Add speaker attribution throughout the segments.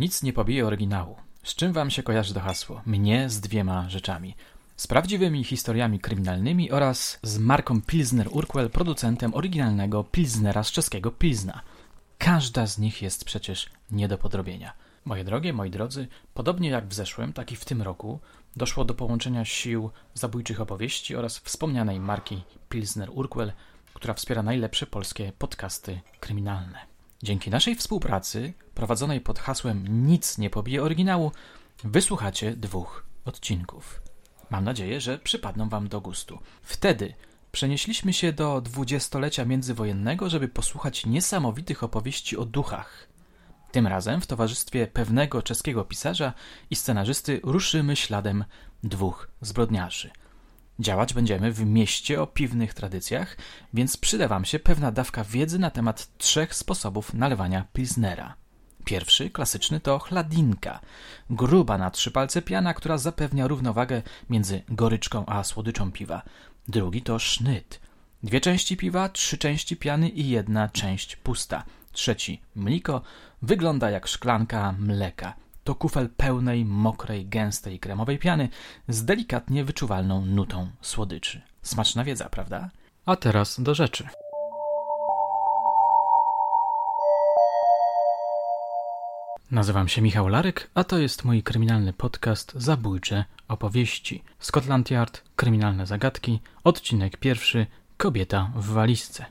Speaker 1: Nic nie pobije oryginału. Z czym wam się kojarzy to hasło? Mnie z dwiema rzeczami. Z prawdziwymi historiami kryminalnymi oraz z marką Pilsner Urquell, producentem oryginalnego Pilsnera z czeskiego Pilsna. Każda z nich jest przecież nie do podrobienia. Moje drogie, moi drodzy, podobnie jak w zeszłym, tak i w tym roku doszło do połączenia sił zabójczych opowieści oraz wspomnianej marki Pilsner Urquell, która wspiera najlepsze polskie podcasty kryminalne. Dzięki naszej współpracy, prowadzonej pod hasłem Nic nie pobije oryginału, wysłuchacie dwóch odcinków. Mam nadzieję, że przypadną Wam do gustu. Wtedy przenieśliśmy się do dwudziestolecia międzywojennego, żeby posłuchać niesamowitych opowieści o duchach. Tym razem w towarzystwie pewnego czeskiego pisarza i scenarzysty ruszymy śladem dwóch zbrodniarzy. Działać będziemy w mieście o piwnych tradycjach, więc przyda Wam się pewna dawka wiedzy na temat trzech sposobów nalewania pilsnera. Pierwszy, klasyczny, to chladinka. Gruba na trzy palce piana, która zapewnia równowagę między goryczką a słodyczą piwa. Drugi to sznyt. Dwie części piwa, trzy części piany i jedna część pusta. Trzeci, mliko, wygląda jak szklanka mleka. To kufel pełnej, mokrej, gęstej, kremowej piany z delikatnie wyczuwalną nutą słodyczy. Smaczna wiedza, prawda? A teraz do rzeczy. Nazywam się Michał Larek, a to jest mój kryminalny podcast Zabójcze opowieści. Scotland Yard, kryminalne zagadki, odcinek pierwszy, kobieta w walizce.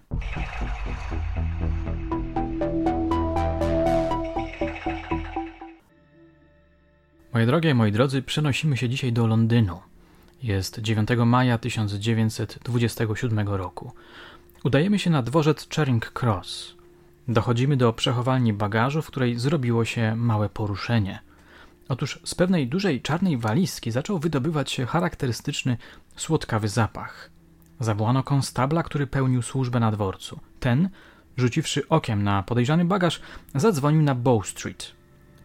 Speaker 1: Moje drogie, moi drodzy, przenosimy się dzisiaj do Londynu. Jest 9 maja 1927 roku. Udajemy się na dworzec Charing Cross. Dochodzimy do przechowalni bagażu, w której zrobiło się małe poruszenie. Otóż z pewnej dużej czarnej walizki zaczął wydobywać się charakterystyczny, słodkawy zapach. Zawołano konstabla, który pełnił służbę na dworcu. Ten, rzuciwszy okiem na podejrzany bagaż, zadzwonił na Bow Street.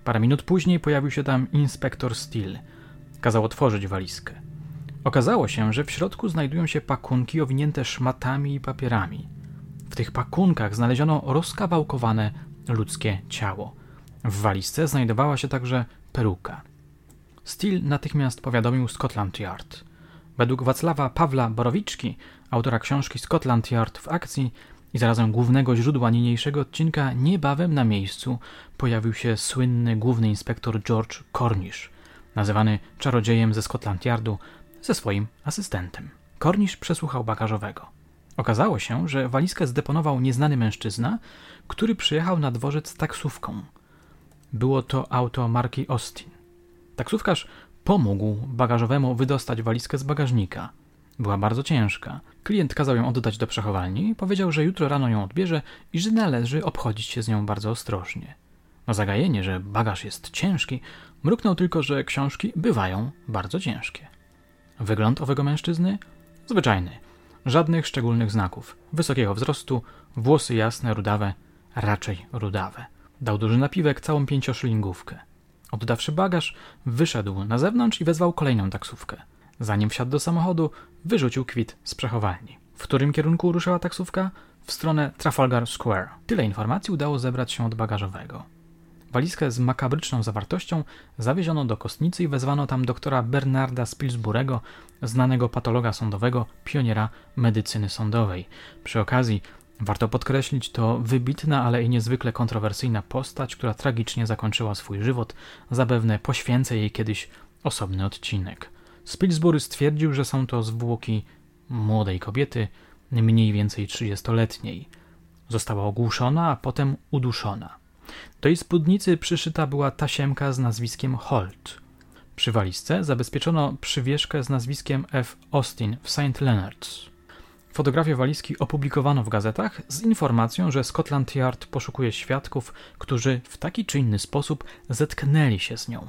Speaker 1: Parę minut później pojawił się tam inspektor Steele. Kazał otworzyć walizkę. Okazało się, że w środku znajdują się pakunki owinięte szmatami i papierami. W tych pakunkach znaleziono rozkawałkowane ludzkie ciało. W walizce znajdowała się także peruka. Steele natychmiast powiadomił Scotland Yard. Według Wacława Pawła Borowiczki, autora książki Scotland Yard w akcji i zarazem głównego źródła niniejszego odcinka, niebawem na miejscu pojawił się słynny główny inspektor George Cornish, nazywany czarodziejem ze Scotland Yardu, ze swoim asystentem. Cornish przesłuchał bagażowego. Okazało się, że walizkę zdeponował nieznany mężczyzna, który przyjechał na dworzec taksówką. Było to auto marki Austin. Taksówkarz pomógł bagażowemu wydostać walizkę z bagażnika. Była bardzo ciężka. Klient kazał ją oddać do przechowalni, powiedział, że jutro rano ją odbierze i że należy obchodzić się z nią bardzo ostrożnie. Na zagajenie, że bagaż jest ciężki, mruknął tylko, że książki bywają bardzo ciężkie. Wygląd owego mężczyzny? Zwyczajny. Żadnych szczególnych znaków. Wysokiego wzrostu, włosy jasne, rudawe, raczej rudawe. Dał duży napiwek, całą pięcioszylingówkę. Oddawszy bagaż, wyszedł na zewnątrz i wezwał kolejną taksówkę. Zanim wsiadł do samochodu, wyrzucił kwit z przechowalni. W którym kierunku ruszyła taksówka? W stronę Trafalgar Square. Tyle informacji udało zebrać się od bagażowego. Walizkę z makabryczną zawartością zawieziono do kostnicy i wezwano tam doktora Bernarda Spilsburego, znanego patologa sądowego, pioniera medycyny sądowej. Przy okazji warto podkreślić, to wybitna, ale i niezwykle kontrowersyjna postać, która tragicznie zakończyła swój żywot. Zapewne poświęcę jej kiedyś osobny odcinek. Spilsbury stwierdził, że są to zwłoki młodej kobiety, mniej więcej trzydziestoletniej. Została ogłuszona, a potem uduszona. Do jej spódnicy przyszyta była tasiemka z nazwiskiem Holt. Przy walizce zabezpieczono przywieszkę z nazwiskiem F. Austin w St. Leonard's. Fotografię walizki opublikowano w gazetach z informacją, że Scotland Yard poszukuje świadków, którzy w taki czy inny sposób zetknęli się z nią.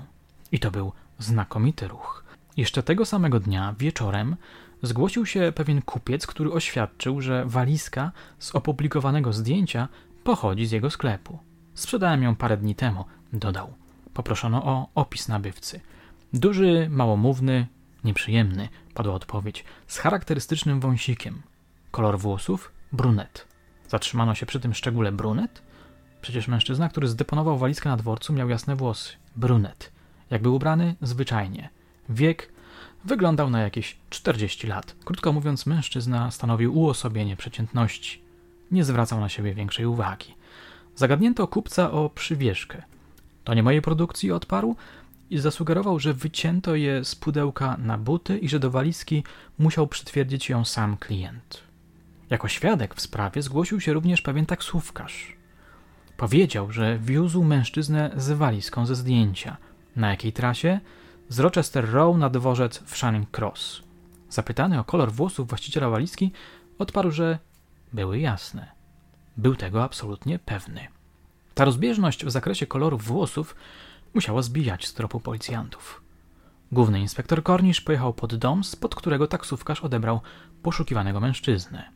Speaker 1: I to był znakomity ruch. Jeszcze tego samego dnia, wieczorem, zgłosił się pewien kupiec, który oświadczył, że walizka z opublikowanego zdjęcia pochodzi z jego sklepu. Sprzedałem ją parę dni temu, dodał. Poproszono o opis nabywcy. Duży, małomówny, nieprzyjemny, padła odpowiedź, z charakterystycznym wąsikiem. Kolor włosów? Brunet. Zatrzymano się przy tym szczególe brunet? Przecież mężczyzna, który zdeponował walizkę na dworcu, miał jasne włosy, brunet. Jak był ubrany? Zwyczajnie. Wiek wyglądał na jakieś 40 lat. Krótko mówiąc, mężczyzna stanowił uosobienie przeciętności. Nie zwracał na siebie większej uwagi. Zagadnięto kupca o przywieszkę. To nie mojej produkcji odparł i zasugerował, że wycięto je z pudełka na buty i że do walizki musiał przytwierdzić ją sam klient. Jako świadek w sprawie zgłosił się również pewien taksówkarz. Powiedział, że wiózł mężczyznę z walizką ze zdjęcia. Na jakiej trasie? Z Rochester Row na dworzec w Shining Cross. Zapytany o kolor włosów właściciela walizki, odparł, że były jasne. Był tego absolutnie pewny. Ta rozbieżność w zakresie koloru włosów musiała zbijać z tropu policjantów. Główny inspektor Cornish pojechał pod dom, spod którego taksówkarz odebrał poszukiwanego mężczyznę.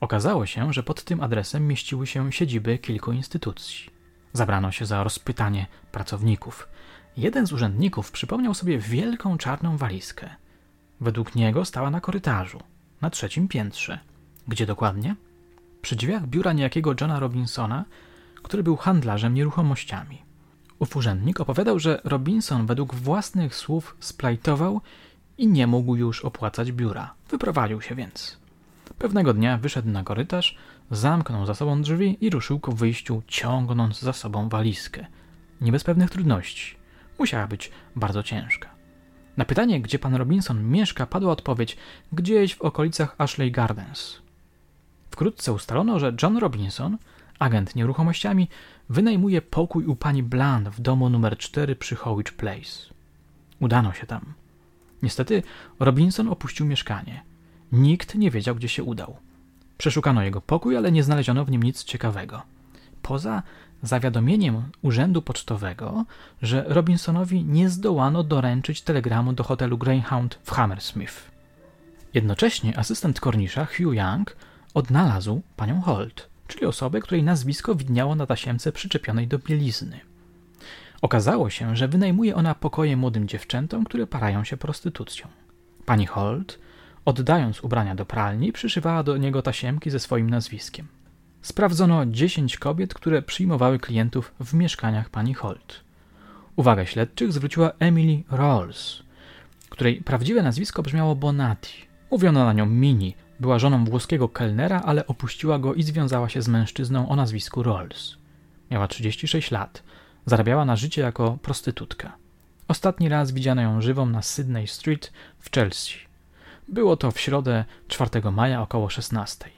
Speaker 1: Okazało się, że pod tym adresem mieściły się siedziby kilku instytucji. Zabrano się za rozpytanie pracowników. Jeden z urzędników przypomniał sobie wielką czarną walizkę. Według niego stała na korytarzu, na trzecim piętrze. Gdzie dokładnie? Przy drzwiach biura niejakiego Johna Robinsona, który był handlarzem nieruchomościami. Ów urzędnik opowiadał, że Robinson według własnych słów splajtował i nie mógł już opłacać biura. Wyprowadził się więc. Pewnego dnia wyszedł na korytarz, zamknął za sobą drzwi i ruszył ku wyjściu, ciągnąc za sobą walizkę. Nie bez pewnych trudności. Musiała być bardzo ciężka. Na pytanie, gdzie pan Robinson mieszka, padła odpowiedź gdzieś w okolicach Ashley Gardens. Wkrótce ustalono, że John Robinson, agent nieruchomościami, wynajmuje pokój u pani Bland w domu numer 4 przy Howich Place. Udano się tam. Niestety Robinson opuścił mieszkanie. Nikt nie wiedział, gdzie się udał. Przeszukano jego pokój, ale nie znaleziono w nim nic ciekawego. Poza zawiadomieniem urzędu pocztowego, że Robinsonowi nie zdołano doręczyć telegramu do hotelu Greyhound w Hammersmith. Jednocześnie asystent Cornisha, Hugh Young, odnalazł panią Holt, czyli osobę, której nazwisko widniało na tasiemce przyczepionej do bielizny. Okazało się, że wynajmuje ona pokoje młodym dziewczętom, które parają się prostytucją. Pani Holt Oddając ubrania do pralni, przyszywała do niego tasiemki ze swoim nazwiskiem. Sprawdzono 10 kobiet, które przyjmowały klientów w mieszkaniach pani Holt. Uwagę śledczych zwróciła Emily Rawls, której prawdziwe nazwisko brzmiało Bonatti. Mówiono na nią Mini, była żoną włoskiego kelnera, ale opuściła go i związała się z mężczyzną o nazwisku Rawls. Miała 36 lat, zarabiała na życie jako prostytutka. Ostatni raz widziano ją żywą na Sydney Street w Chelsea. Było to w środę 4 maja około 16.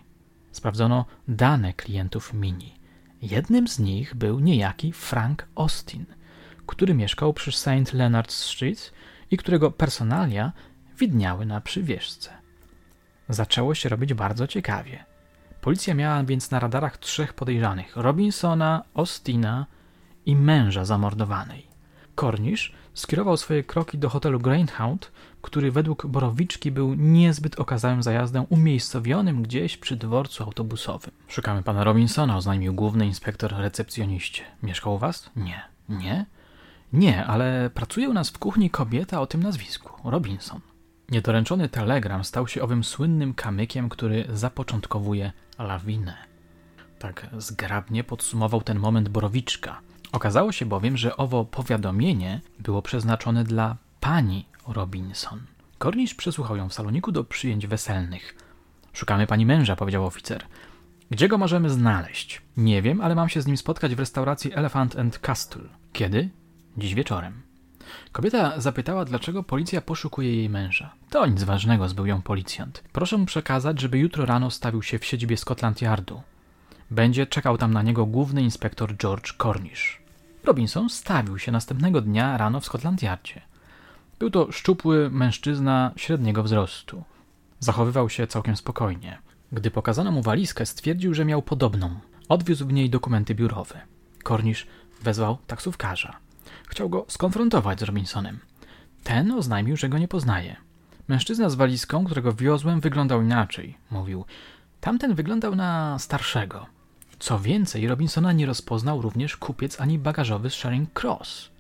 Speaker 1: Sprawdzono dane klientów Mini. Jednym z nich był niejaki Frank Austin, który mieszkał przy St. Leonard's Street i którego personalia widniały na przywieszce. Zaczęło się robić bardzo ciekawie. Policja miała więc na radarach trzech podejrzanych: Robinsona, Austina i męża zamordowanej. Cornish skierował swoje kroki do hotelu Greyhound, który według Borowiczki był niezbyt okazałym zajazdem umiejscowionym gdzieś przy dworcu autobusowym. Szukamy pana Robinsona, oznajmił główny inspektor recepcjoniście. Mieszkał u was? Nie. Nie? Nie, ale pracuje u nas w kuchni kobieta o tym nazwisku. Robinson. Niedoręczony telegram stał się owym słynnym kamykiem, który zapoczątkowuje lawinę. Tak zgrabnie podsumował ten moment Borowiczka – Okazało się bowiem, że owo powiadomienie było przeznaczone dla pani Robinson. Cornish przesłuchał ją w saloniku do przyjęć weselnych. Szukamy pani męża, powiedział oficer. Gdzie go możemy znaleźć? Nie wiem, ale mam się z nim spotkać w restauracji Elephant and Castle. Kiedy? Dziś wieczorem. Kobieta zapytała, dlaczego policja poszukuje jej męża. To nic ważnego, zbył ją policjant. Proszę mu przekazać, żeby jutro rano stawił się w siedzibie Scotland Yardu. Będzie czekał tam na niego główny inspektor George Cornish. Robinson stawił się następnego dnia rano w Scotland Yardzie. Był to szczupły mężczyzna średniego wzrostu. Zachowywał się całkiem spokojnie. Gdy pokazano mu walizkę, stwierdził, że miał podobną. Odwiózł w niej dokumenty biurowe. Cornish wezwał taksówkarza. Chciał go skonfrontować z Robinsonem. Ten oznajmił, że go nie poznaje. Mężczyzna z walizką, którego wiozłem, wyglądał inaczej. Mówił, tamten wyglądał na starszego. Co więcej, Robinsona nie rozpoznał również kupiec ani bagażowy z Charing Cross.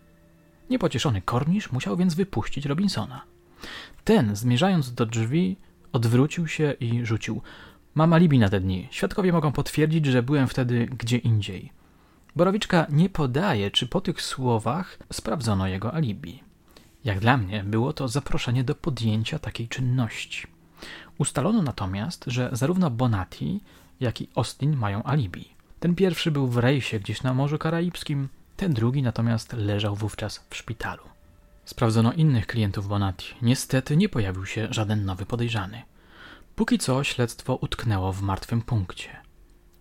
Speaker 1: Niepocieszony Cornish musiał więc wypuścić Robinsona. Ten, zmierzając do drzwi, odwrócił się i rzucił. Mam alibi na te dni. Świadkowie mogą potwierdzić, że byłem wtedy gdzie indziej. Borowiczka nie podaje, czy po tych słowach sprawdzono jego alibi. Jak dla mnie było to zaproszenie do podjęcia takiej czynności. Ustalono natomiast, że zarówno Bonatti, jak i Austin mają alibi. Ten pierwszy był w rejsie gdzieś na Morzu Karaibskim, ten drugi natomiast leżał wówczas w szpitalu. Sprawdzono innych klientów Bonatti. Niestety nie pojawił się żaden nowy podejrzany. Póki co śledztwo utknęło w martwym punkcie.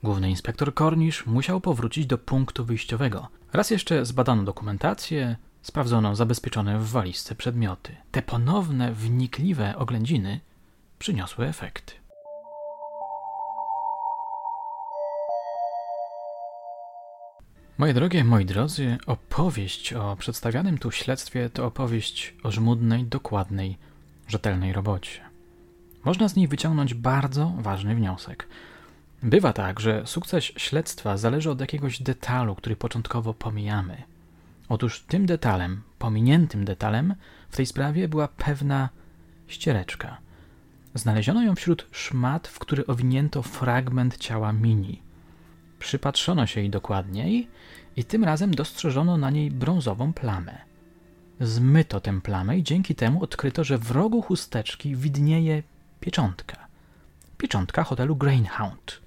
Speaker 1: Główny inspektor Cornish musiał powrócić do punktu wyjściowego. Raz jeszcze zbadano dokumentację, sprawdzono zabezpieczone w walizce przedmioty. Te ponowne, wnikliwe oględziny przyniosły efekty. Moje drogie, moi drodzy, opowieść o przedstawianym tu śledztwie to opowieść o żmudnej, dokładnej, rzetelnej robocie. Można z niej wyciągnąć bardzo ważny wniosek. Bywa tak, że sukces śledztwa zależy od jakiegoś detalu, który początkowo pomijamy. Otóż tym detalem, pominiętym detalem w tej sprawie była pewna ściereczka. Znaleziono ją wśród szmat, w który owinięto fragment ciała Mini. Przypatrzono się jej dokładniej i tym razem dostrzeżono na niej brązową plamę. Zmyto tę plamę i dzięki temu odkryto, że w rogu chusteczki widnieje pieczątka. Pieczątka hotelu Greyhound.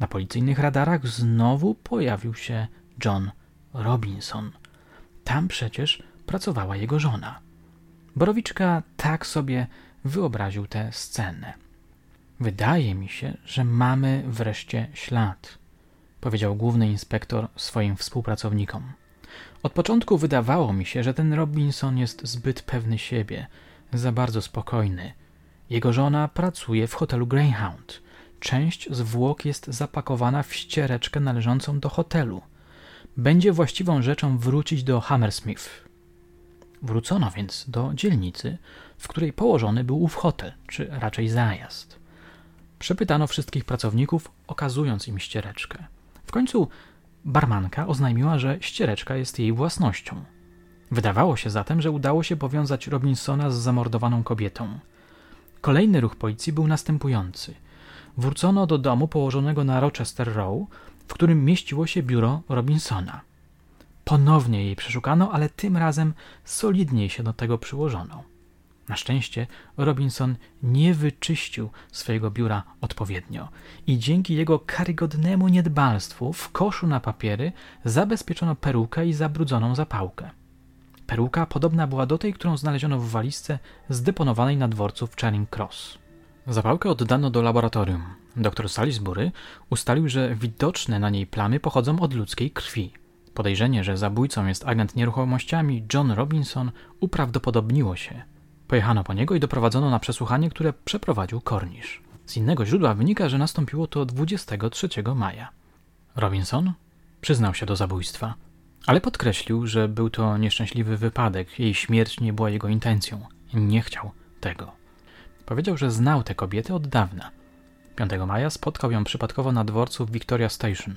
Speaker 1: Na policyjnych radarach znowu pojawił się John Robinson. Tam przecież pracowała jego żona. Borowiczka tak sobie wyobraził tę scenę. Wydaje mi się, że mamy wreszcie ślad powiedział główny inspektor swoim współpracownikom. Od początku wydawało mi się, że ten Robinson jest zbyt pewny siebie, za bardzo spokojny. Jego żona pracuje w hotelu Greyhound. Część zwłok jest zapakowana w ściereczkę należącą do hotelu. Będzie właściwą rzeczą wrócić do Hammersmith. Wrócono więc do dzielnicy, w której położony był ów hotel, czy raczej zajazd. Przepytano wszystkich pracowników, okazując im ściereczkę końcu barmanka oznajmiła, że ściereczka jest jej własnością. Wydawało się zatem, że udało się powiązać Robinsona z zamordowaną kobietą. Kolejny ruch policji był następujący. Wrócono do domu położonego na Rochester Row, w którym mieściło się biuro Robinsona. Ponownie jej przeszukano, ale tym razem solidniej się do tego przyłożono. Na szczęście Robinson nie wyczyścił swojego biura odpowiednio i dzięki jego karygodnemu niedbalstwu w koszu na papiery zabezpieczono perukę i zabrudzoną zapałkę. Peruka podobna była do tej, którą znaleziono w walizce zdeponowanej na dworcu w Charing Cross. Zapałkę oddano do laboratorium. Dr Salisbury ustalił, że widoczne na niej plamy pochodzą od ludzkiej krwi. Podejrzenie, że zabójcą jest agent nieruchomościami John Robinson uprawdopodobniło się – Pojechano po niego i doprowadzono na przesłuchanie, które przeprowadził Kornisz. Z innego źródła wynika, że nastąpiło to 23 maja. Robinson przyznał się do zabójstwa, ale podkreślił, że był to nieszczęśliwy wypadek, jej śmierć nie była jego intencją. Nie chciał tego. Powiedział, że znał tę kobietę od dawna. 5 maja spotkał ją przypadkowo na dworcu w Victoria Station.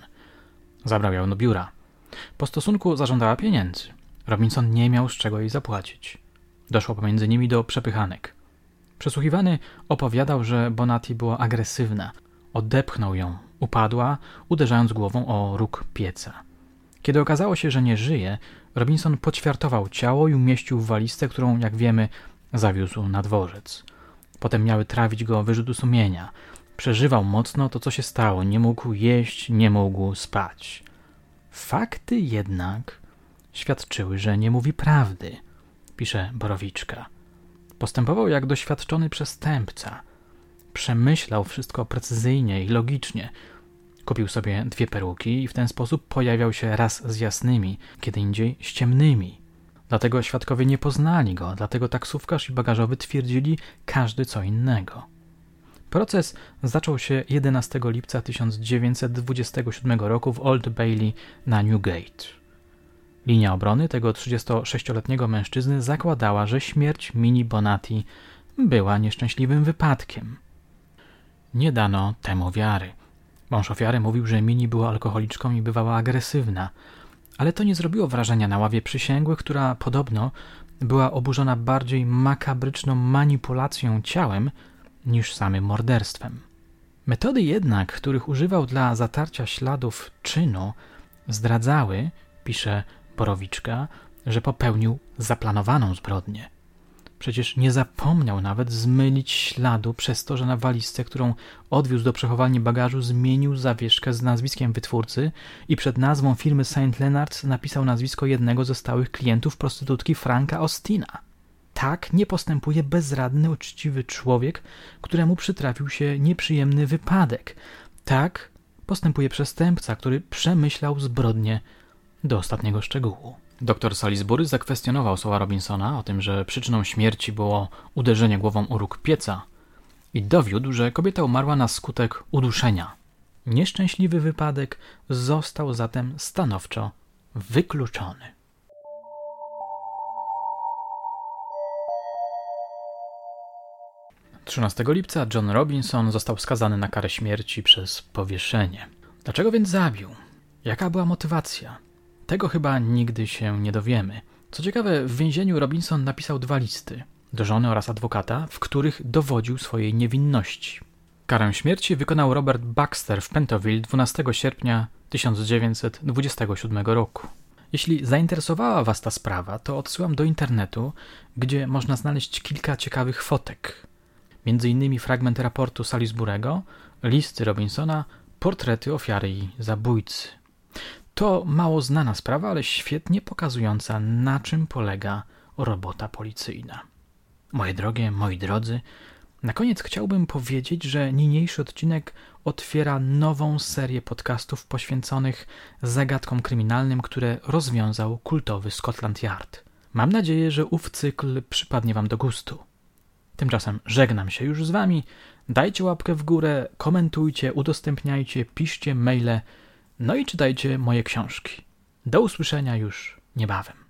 Speaker 1: Zabrał ją do biura. Po stosunku zażądała pieniędzy. Robinson nie miał z czego jej zapłacić. Doszło pomiędzy nimi do przepychanek. Przesłuchiwany opowiadał, że Bonatti była agresywna. Odepchnął ją, upadła, uderzając głową o róg pieca. Kiedy okazało się, że nie żyje, Robinson poćwiartował ciało i umieścił w walizce, którą, jak wiemy, zawiózł na dworzec. Potem miały trawić go wyrzuty sumienia. Przeżywał mocno to, co się stało. Nie mógł jeść, nie mógł spać. Fakty jednak świadczyły, że nie mówi prawdy – pisze Borowiczka. Postępował jak doświadczony przestępca. Przemyślał wszystko precyzyjnie i logicznie. Kupił sobie dwie peruki i w ten sposób pojawiał się raz z jasnymi, kiedy indziej z ciemnymi. Dlatego świadkowie nie poznali go, dlatego taksówkarz i bagażowy twierdzili każdy co innego. Proces zaczął się 11 lipca 1927 roku w Old Bailey na Newgate. Linia obrony tego 36-letniego mężczyzny zakładała, że śmierć Mini Bonatti była nieszczęśliwym wypadkiem. Nie dano temu wiary. Mąż ofiary mówił, że Mini była alkoholiczką i bywała agresywna, ale to nie zrobiło wrażenia na ławie przysięgłych, która podobno była oburzona bardziej makabryczną manipulacją ciałem niż samym morderstwem. Metody jednak, których używał dla zatarcia śladów czynu, zdradzały, pisze Borowiczka, że popełnił zaplanowaną zbrodnię. Przecież nie zapomniał nawet zmylić śladu przez to, że na walizce, którą odwiózł do przechowalni bagażu, zmienił zawieszkę z nazwiskiem wytwórcy i przed nazwą firmy St. Leonard's napisał nazwisko jednego ze stałych klientów prostytutki Franka Ostina. Tak nie postępuje bezradny, uczciwy człowiek, któremu przytrafił się nieprzyjemny wypadek. Tak postępuje przestępca, który przemyślał zbrodnię do ostatniego szczegółu. Doktor Salisbury zakwestionował słowa Robinsona o tym, że przyczyną śmierci było uderzenie głową o róg pieca i dowiódł, że kobieta umarła na skutek uduszenia. Nieszczęśliwy wypadek został zatem stanowczo wykluczony. Trzynastego lipca John Robinson został skazany na karę śmierci przez powieszenie. Dlaczego więc zabił? Jaka była motywacja? Tego chyba nigdy się nie dowiemy. Co ciekawe, w więzieniu Robinson napisał dwa listy do żony oraz adwokata, w których dowodził swojej niewinności. Karę śmierci wykonał Robert Baxter w Pentoville 12 sierpnia 1927 roku. Jeśli zainteresowała Was ta sprawa, to odsyłam do internetu, gdzie można znaleźć kilka ciekawych fotek. Między innymi fragment raportu Salisburego, listy Robinsona, portrety ofiary i zabójcy. To mało znana sprawa, ale świetnie pokazująca, na czym polega robota policyjna. Moje drogie, moi drodzy, na koniec chciałbym powiedzieć, że niniejszy odcinek otwiera nową serię podcastów poświęconych zagadkom kryminalnym, które rozwiązał kultowy Scotland Yard. Mam nadzieję, że ów cykl przypadnie Wam do gustu. Tymczasem żegnam się już z Wami. Dajcie łapkę w górę, komentujcie, udostępniajcie, piszcie maile no i czytajcie moje książki. Do usłyszenia już niebawem.